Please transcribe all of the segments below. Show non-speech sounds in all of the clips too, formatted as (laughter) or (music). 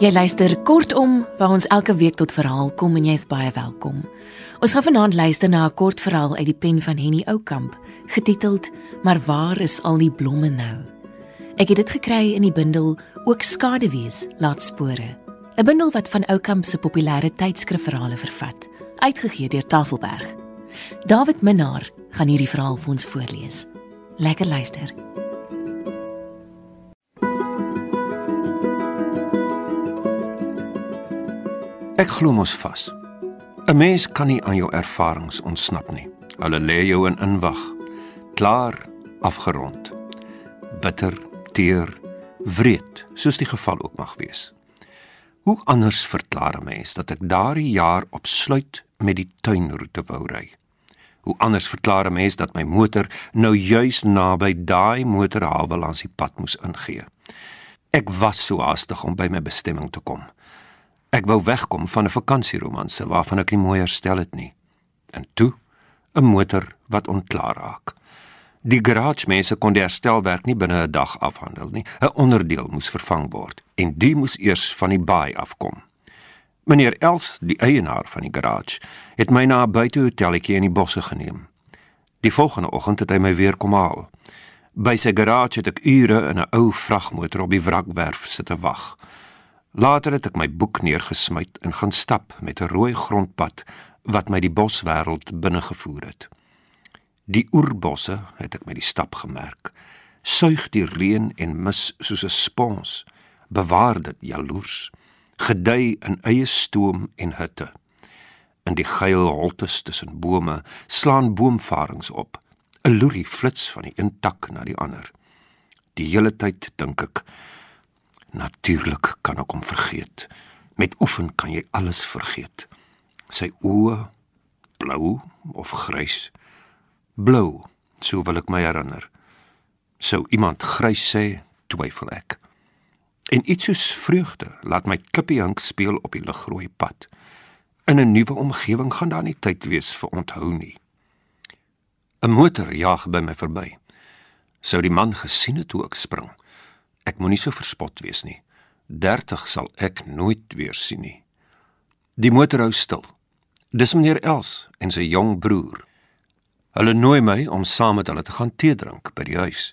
Jy luister kortom waar ons elke week tot verhaal kom en jy's baie welkom. Ons gaan vanaand luister na 'n kort verhaal uit die pen van Henny Oukamp, getiteld Maar waar is al die blomme nou? Ek het dit gekry in die bundel Ook skaduwees laat spore. 'n Bundel wat van Oukamp se populêre tydskrifverhale vervat, uitgegee deur Tafelberg. David Minnar gaan hierdie verhaal vir ons voorlees. Lekker luister. Ek glo mos vas. 'n Mens kan nie aan jou ervarings ontsnap nie. Hulle lê jou in inwag. Klaar, afgerond. Bitter, teer, wreed, soos die geval ook mag wees. Hoe anders verklaar 'n mens dat ek daardie jaar opsluit met die tuinroete wou ry? Hoe anders verklaar 'n mens dat my motor nou juis naby daai motorhawe langs die pad moes ingee? Ek was so haastig om by my bestemming te kom. Ek wou wegkom van 'n vakansieromanse waarvan ek nie mooi herstel het nie. En toe 'n motor wat onklaar raak. Die garage mense kon die herstelwerk nie binne 'n dag afhandel nie. 'n Onderdeel moes vervang word en die moes eers van die baai afkom. Meneer Els, die eienaar van die garage, het my na 'n buitehotelletjie in die bosse geneem. Die volgende oggend het hy my weer kom haal. By sy garage het ek ure in 'n ou vragmotor op die wrakwerf sit te wag. Later het ek my boek neergesmyt en gaan stap met 'n rooi grondpad wat my die boswêreld binnegevoer het. Die oerbosse het ek met die stap gemerk. Suig die reën en mis soos 'n spons, bewaar dit jaloers, gedei in eie stoom en hitte. In die geil holtes tussen bome slaan boomvarings op. 'n Loerie flits van die een tak na die ander. Die hele tyd dink ek Natuurlik kan ek hom vergeet. Met oefen kan jy alles vergeet. Sy oë blou of grys. Blou, so wil ek my herinner. Sou iemand grys sê, twyfel ek. En iets soos vreugde laat my klippie hink speel op die ligrooi pad. In 'n nuwe omgewing gaan daar nie tyd wees vir onthou nie. 'n Motor jaag by my verby. Sou die man gesien het hoe ek spring? Ek moenie so verspot wees nie. 30 sal ek nooit weer sien nie. Die motor hou stil. Dis meneer Els en sy jong broer. Hulle nooi my om saam met hulle te gaan tee drink by die huis.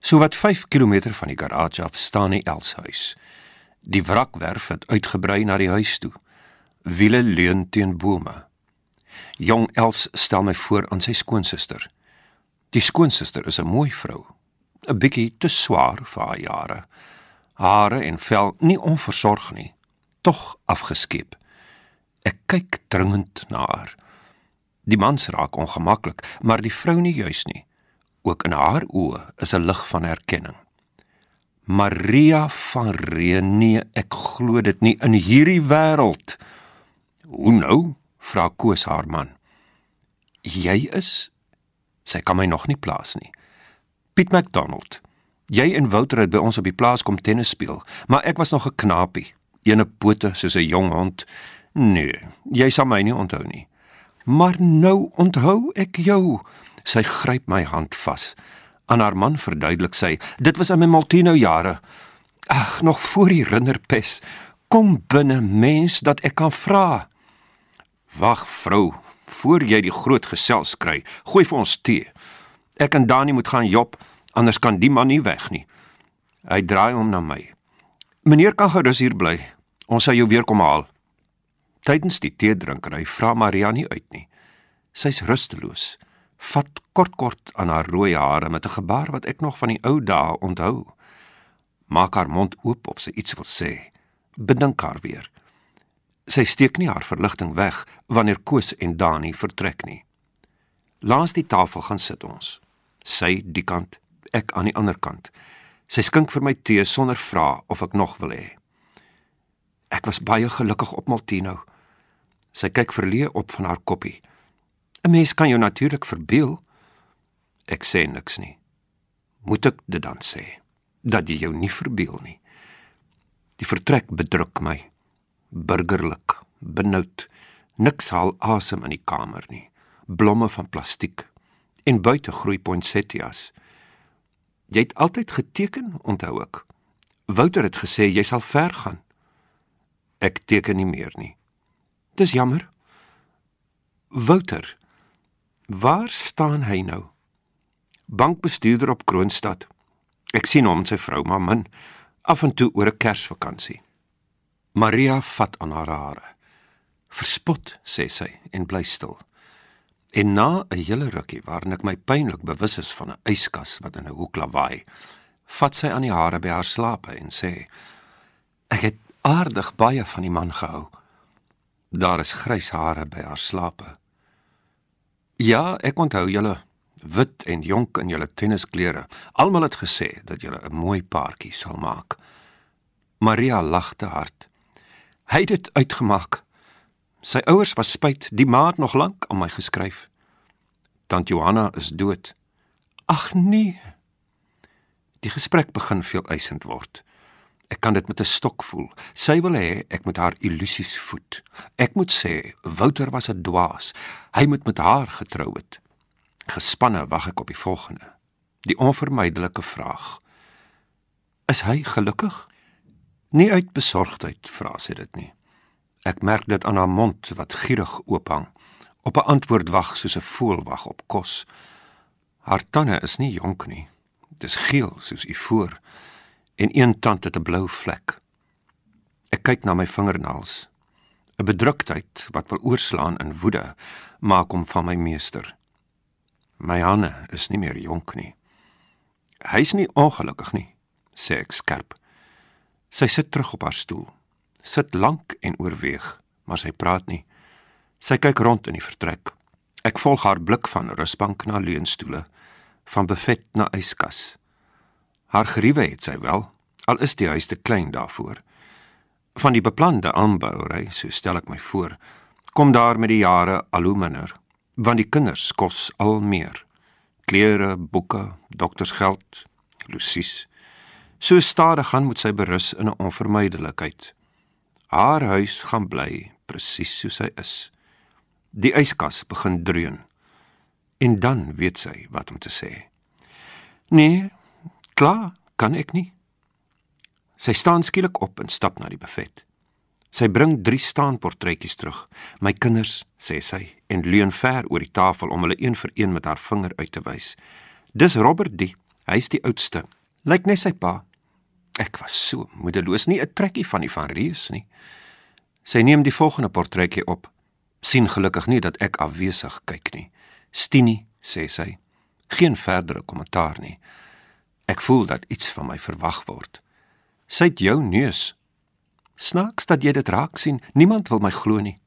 So wat 5 km van die garage af staan die Els huis. Die wrakwerf het uitgebrei na die huis toe. Wiele leun teen bome. Jong Els stel my voor aan sy skoonsister. Die skoonsister is 'n mooi vrou, 'n bietjie te swaar vir haar jare. Hare en vel nie onversorg nie, tog afgeskep. Ek kyk dringend na haar. Die mans raak ongemaklik, maar die vrou nie juis nie. Ook in haar oë is 'n lig van erkenning. Maria van Renie, ek glo dit nie in hierdie wêreld. Hoe nou? vra Koos haar man. Jy is sy kan my nog nie plaas nie. Piet McDonald. Jy en Wouter het by ons op die plaas kom tennis speel, maar ek was nog 'n knapie, ene pote soos 'n jong hond. Nee, jy sal my nie onthou nie. Maar nou onthou ek jou. Sy gryp my hand vas. Aan haar man verduidelik sy, dit was in my Maltino jare. Ag, nog voor die rinderpes. Kom binne, mens, dat ek kan vra. Wag, vrou, voor jy die groot gesels kry, gooi vir ons tee. Ek en Dani moet gaan Job Anders kan die man nie weg nie. Hy draai hom na my. Meneer kan gerus hier bly. Ons sal jou weer kom haal. Tydens die teedrinkery vra Maria nie uit nie. Sy's rusteloos. Vat kort kort aan haar rooi hare met 'n gebaar wat ek nog van die ou dae onthou. Maak haar mond oop of sy iets wil sê. Bedink haar weer. Sy steek nie haar verligting weg wanneer Koos en Dani vertrek nie. Langs die tafel gaan sit ons. Sy die kant, ek aan die ander kant. Sy skink vir my tee sonder vra of ek nog wil hê. Ek was baie gelukkig op Maltino. Sy kyk verleë op van haar koppie. 'n Mens kan jou natuurlik verbeel. Ek sê niks nie. Moet ek dit dan sê dat jy jou nie verbeel nie? Die vertrek bedruk my. Burgerlik, benoud. Niks haal asem in die kamer nie. Blomme van plastiek en buite groei poinsettias. Jy het altyd geteken, onthou ek. Wouter het gesê jy sal ver gaan. Ek teken nie meer nie. Dis jammer. Wouter. Waar staan hy nou? Bankbestuurder op Kroonstad. Ek sien hom en sy vrou maar min af en toe oor 'n Kersvakansie. Maria vat aan haar hare. Verspot, sê sy en bly stil. En na 'n hele rukkie waarin ek my pynlik bewus is van 'n yskas wat in 'n hoek lawaai, vat sy aan die hare by haar slape en sê: "Ek het aardig baie van die man gehou." Daar is grys hare by haar slape. Ja, ek onthou julle wit en jonk in julle tennisklere. Almal het gesê dat julle 'n mooi paartjie sal maak. Maria lag te hard. Hy het dit uitgemaak. Sy ouers was spyt, die maat nog lank aan my geskryf. Tant Johanna is dood. Ag nee. Die gesprek begin veel eisend word. Ek kan dit met 'n stok voel. Sy wil hê ek moet haar illusies voed. Ek moet sê Wouter was 'n dwaas. Hy moet met haar getrou het. Gespanne wag ek op die volgende. Die onvermydelike vraag. Is hy gelukkig? Nie uit besorgdheid vra sy dit nie. Ek merk dit aan haar mond wat gierig oophang. Op 'n antwoord wag soos 'n voël wag op kos. Haar tande is nie jonk nie. Dis geel soos ivoor en een tand het 'n blou vlek. Ek kyk na my vingernaels. 'n Bedruktheid wat wil oorslaan in woede maak hom van my meester. My hande is nie meer jonk nie. Hy's nie ongelukkig nie, sê ek skerp. Sy sit terug op haar stoel sit lank en oorweeg, maar sy praat nie. Sy kyk rond in die vertrek. Ek volg haar blik van rusbank na leunstoele, van buffet na yskas. Haar geriewe het sy wel, al is die huis te klein daarvoor. Van die beplande aanbouery, so stel ek my voor, kom daar met die jare al hoe minder, want die kinders kos al meer. Klere, boeke, doktersgeld, Lucies. So stadig gaan moet sy berus in 'n onvermydelikheid. Haar huis gaan bly presies soos hy is. Die yskas begin dreun. En dan weet sy wat om te sê. Nee, klaar, kan ek nie. Sy staan skielik op en stap na die buffet. Sy bring drie staanportretjies terug. My kinders, sê sy en leun ver oor die tafel om hulle een vir een met haar vinger uit te wys. Dis Robert die, hy's die oudste. Lyk net sy pa. Ek was so moedeloos, nie 'n trekkie van die van reus nie. Sy neem die volgende portretjie op. sien gelukkig nie dat ek afwesig kyk nie. Stini, sê sy. Geen verdere kommentaar nie. Ek voel dat iets van my verwag word. Sy het jou neus. Snaaks dat jy dit raak sien. Niemand wil my glo nie.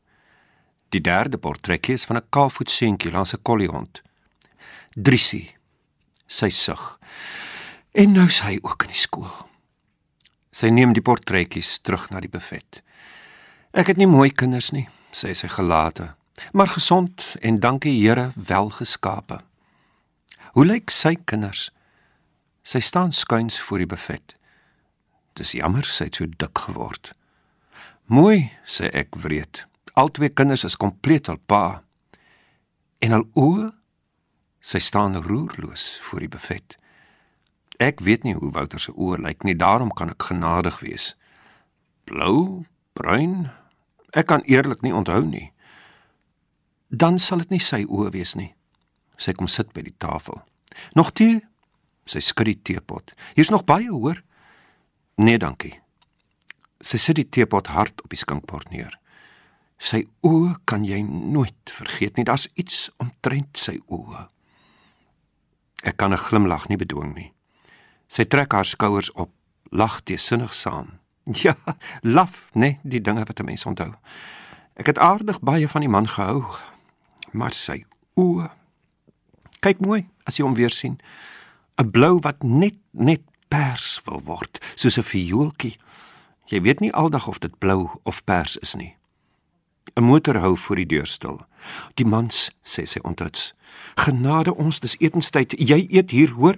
Die derde portretjie is van 'n kaalvoet seentjie langs 'n kolliehond. Drisie. Sy sug. En nou sy ook in die skool. Sy neem die portretjies terug na die buffet. Ek het nie mooi kinders nie, sê sy gelate, maar gesond en dankie Here welgeskape. Hoe lyk sy kinders? Sy staan skuins voor die buffet. Dis jammer sy het so dik geword. Mooi, sê ek wreed. Albei kinders is kompleet al pa. En al oë sy staan roerloos voor die buffet. Ek weet nie hoe Wouter se oë lyk nie, daarom kan ek genadig wees. Blou, bruin. Ek kan eerlik nie onthou nie. Dan sal dit nie sy oë wees nie. Sy kom sit by die tafel. Nog tee? Sy skud die teepot. Hier's nog baie, hoor. Nee, dankie. Sy sit die teepot hard op die skinkbord neer. Sy oë kan jy nooit vergeet nie. Daar's iets omtrent sy oë. Ek kan 'n glimlag nie bedwing nie. Sy trek haar skouers op, lag teesinnig saam. (laughs) Ja, laf, nee, die dinge wat 'n mens onthou. Ek het aardig baie van die man gehou, maar sy oë. Kyk mooi as jy hom weer sien. 'n Blou wat net net pers wil word, soos 'n viooltjie. Jy weet nie aldag of dit blou of pers is nie. 'n Motor hou voor die deur stil. Die mans sê sy onthouds. Genade ons, dis etenstyd. Jy eet hier, hoor?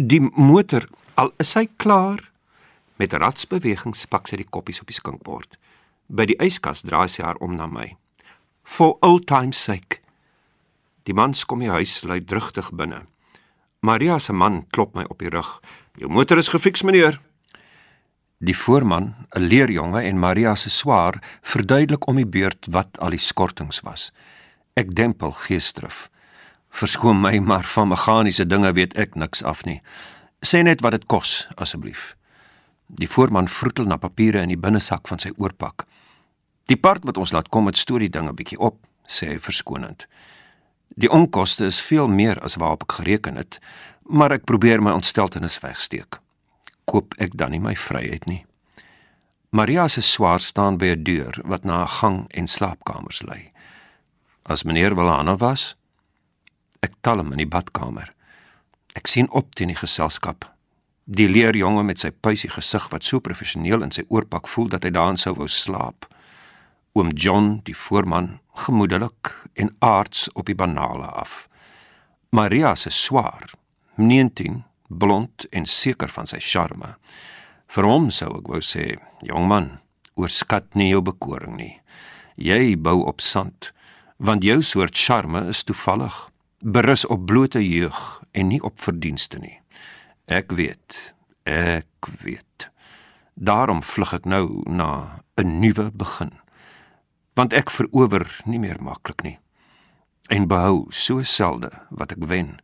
Die motor, al is hy klaar, met ratsbewegings spak sy die koppies op die skinkbord. By die yskas draai sy haar om na my. For old time's sake. Die man kom die huis lui drugtig binne. Maria se man klop my op die rug. Jou motor is gefiks, meneer. Die voorman, 'n leerjonge en Maria se swaar, verduidelik om die beurt wat al die skortings was. Ek dempel geesdrif. Verskoon my, maar van meganiese dinge weet ek niks af nie. Sê net wat dit kos, asseblief. Die voorman vroetel na papiere in die binnesak van sy oorpak. Die part wat ons laat kom het storie dinge bietjie op, sê hy verskonend. Die onkoste is veel meer as waarop ek gereken het, maar ek probeer my ontsteltenis wegsteek. Koop ek dan nie my vryheid nie? Maria se swaar staan by 'n deur wat na 'n gang en slaapkamers lei. As meneer Wilana was, ek tel hom in die badkamer. Ek sien op teen die geselskap. Die leerjonge met sy puisie gesig wat so professioneel in sy oorpak voel dat hy daarin sou wou slaap. Oom John, die voorman, gemoedelik en aards op die banale af. Maria se swaar, 19, blond en seker van sy charme. Vir hom sou ek wou sê, jong man, oorskat nie jou bekoring nie. Jy bou op sand, want jou soort charme is toevallig, berus op blote jeug en nie op verdienste nie. Ek weet, ek weet. Daarom vlug ek nou na 'n nuwe begin. Want ek verower nie meer maklik nie en behou so selde wat ek wen.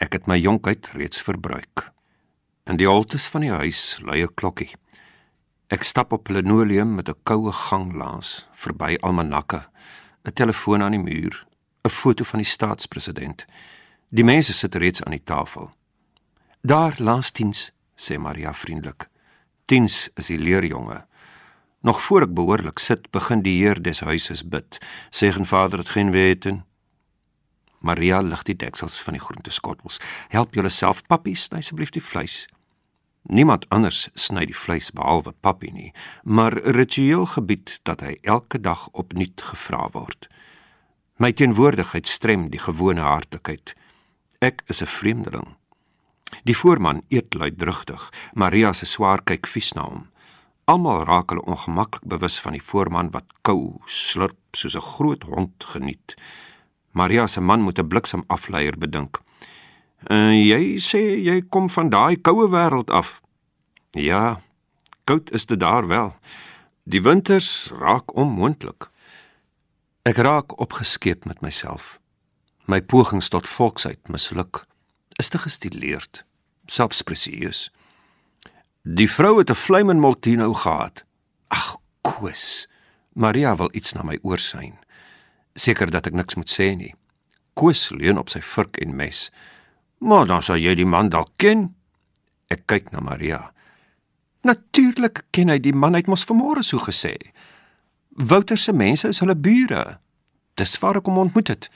Ek het my jonkheid reeds verbruik. In die holtes van die huis lui 'n klokkie. Ek stap op linoleum met 'n koue ganglaas verby almanakke, 'n telefoon aan die muur, 'n foto van die staatspresident. Die mense sit reeds aan die tafel. Daar laastens, sê Maria vriendelik. Tens is die leerjonge. Nog voor ek behoorlik sit, begin die heer des huises bid. Segen Vader het geen weten. Maria lig die deksels van die groenteskottels. Help julleself, papi, sny asseblief die vleis. Niemand anders sny die vleis behalwe papi nie, maar ritueel gebied dat hy elke dag opnuut gevra word. My teenwoordigheid strem die gewone hartlikheid. Ek is 'n vreemdeling. Die voorman eet luidrugtig. Maria se swaar kyk vies na hom. Almal raak hulle ongemaklik bewus van die voorman wat kou, slurp soos 'n groot hond geniet. Maria se man moet 'n bliksemafleier bedink. "En uh, jy sê jy kom van daai koue wêreld af." "Ja, koud is dit daar wel. Die winters raak onmoontlik." Ek raak opgeskeep met myself. My pogings tot volksheid misluk. Is te gestileerd, selfs presieus. Die vrou het 'n Flamen Maltino gehad. Ag, Koos. Maria wil iets na my oor syn. Seker dat ek niks moet sê nie. Koos leun op sy vurk en mes. Maar dan sal jy die man dalk ken. Ek kyk na Maria. Natuurlik ken hy die man, hy het mos vanmôre so gesê. Wouter se mense is hulle bure. Dis waar ek hom ontmoet het.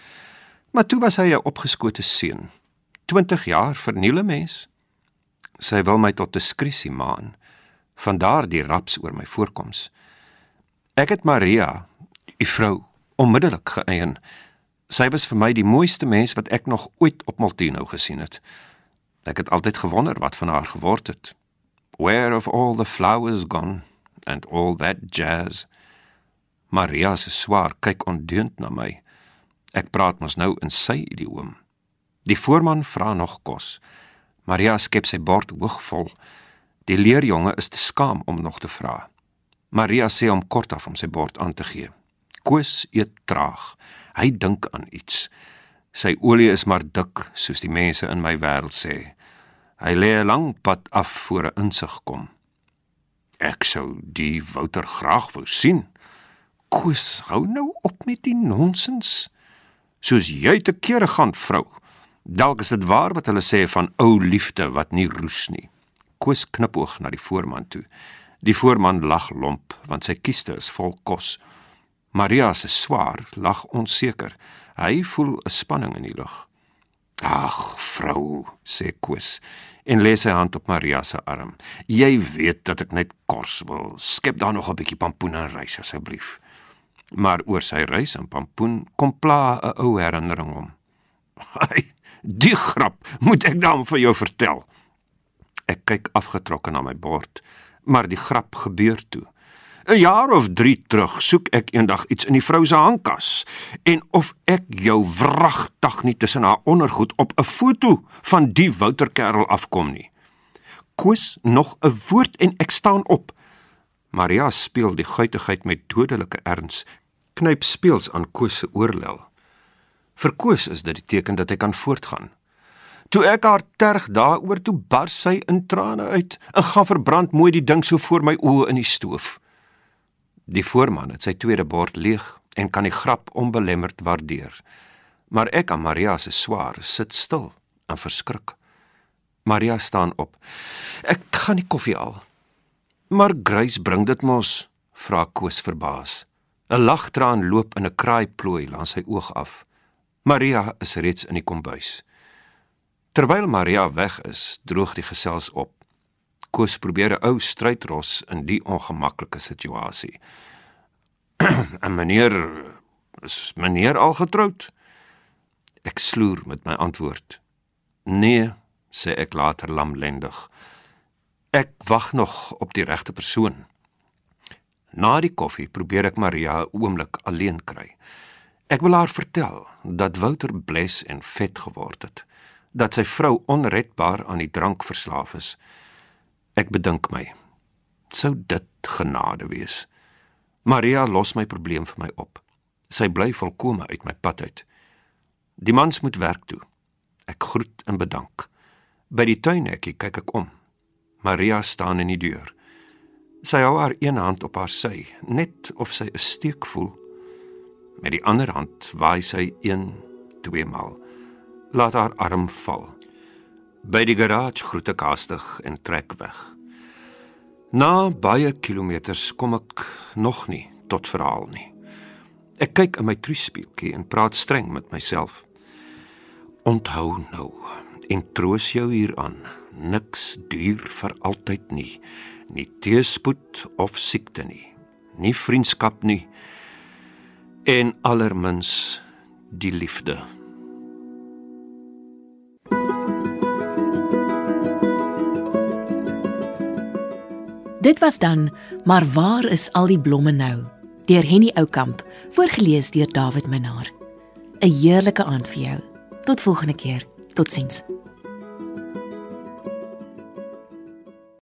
Maar toe was hy 'n opgeskote seun. 20 jaar verniele mens sy wil my tot diskresie maan. Van daar die raps oor my voorkoms. Ek het Maria, u vrou, onmiddellik geëien. Sy was vir my die mooiste mens wat ek nog ooit op Maltino gesien het. Ek het altyd gewonder wat van haar geword het. Where of all the flowers gone and all that jazz. Maria se swaar kyk ondeund na my. Ek praat mos nou in sy idioom. Die voorman vra nog kos. Maria skep sy bord hoog vol. Die leerjonge is te skaam om nog te vra. Maria sê hom kort af om sy bord aan te gee. Koos eet traag. Hy dink aan iets. Sy olie is maar dik, soos die mense in my wêreld sê. Hy lê 'n lang pad af voor 'n insig kom. Ek sou die Wouter graag wou sien. Koos, hou nou op met die nonsens. Soos jy te kere gaan, vrou. Dalk is dit waar wat hulle sê van ou liefde wat nie roes nie. Koos knipoog na die voorman toe. Die voorman lag lomp want sy kieste is vol kos. Maria se swaar lag onseker. Hy voel 'n spanning in die lug. "Ag, vrou," sê Koos en lê sy hand op Maria se arm. "Jy weet dat ek net kos wil. Skep daar nog 'n bietjie pampoen en rys asseblief." Maar oor sy rys en pampoen kom pla 'n ou herinnering hom. "Hy (laughs) Die grap moet ek dan vir jou vertel. Ek kyk afgetrokke na my bord, maar die grap gebeur toe. 'n Jaar of 3 terug soek ek eendag iets in die vrou se handkas en of ek jou wragtig nie tussen haar ondergoed op 'n foto van die Wouter kerel afkom nie. Koos nog 'n woord en ek staan op. Maria speel die guitigheid met dodelike erns, knyp speels aan Koos se oorlel. Vir Koos is dit die teken dat hy kan voortgaan. Toe ek haar terg daaroor toe bars sy in trane uit en gaan verbrand mooi die ding so voor my oë in die stoof. Die voorman het sy tweede bord leeg en kan die grap onbelemmerd waardeer. Maar ek aan Maria se swaar sit stil en verskrik. Maria staan op. Ek gaan die koffie al. Maar Grace bring dit mos, vra Koos verbaas. 'n Lagtraan loop in 'n kraaiplooi langs sy oog af. Maria is reeds in die kombuis. Terwyl Maria weg is, droog die gesels op. Koos probeer 'n ou strydros in die ongemaklike situasie. (clears throat) "En meneer, is meneer al getroud?" Ek sloer met my antwoord. "Nee," sê ek later lamlendig. Ek wag nog op die regte persoon. Na die koffie probeer ek Maria 'n oomblik alleen kry. Ek wil haar vertel dat Wouter bles en vet geword het, dat sy vrou onredbaar aan die drank verslaaf is. Ek bedink my, sou dit genade wees? Maria los my probleem vir my op. Sy bly volkome uit my pad uit. Die mans moet werk toe. Ek groet en bedank. By die tuinhekkie kyk ek om. Maria staan in die deur. Sy hou haar een hand op haar sy, net of sy 'n steek voel. Met die ander hand waai sy 1, 2 maal. Laat haar arm val. By die garage groet ek haastig en trek weg. Na baie kilometers kom ek nog nie tot verhaal nie. Ek kyk in my truspieeltjie en praat streng met myself. Onthou nou, en troos jou hieraan. Niks duur vir altyd nie. Nie teëspoed of siekte nie. Nie vriendskap nie. En allermins die liefde. Dit was dan, maar waar is al die blomme nou? Deur Henny Oukamp, voorgeles deur David Minnar. 'n Heerlike aand vir jou. Tot volgende keer. Totsiens.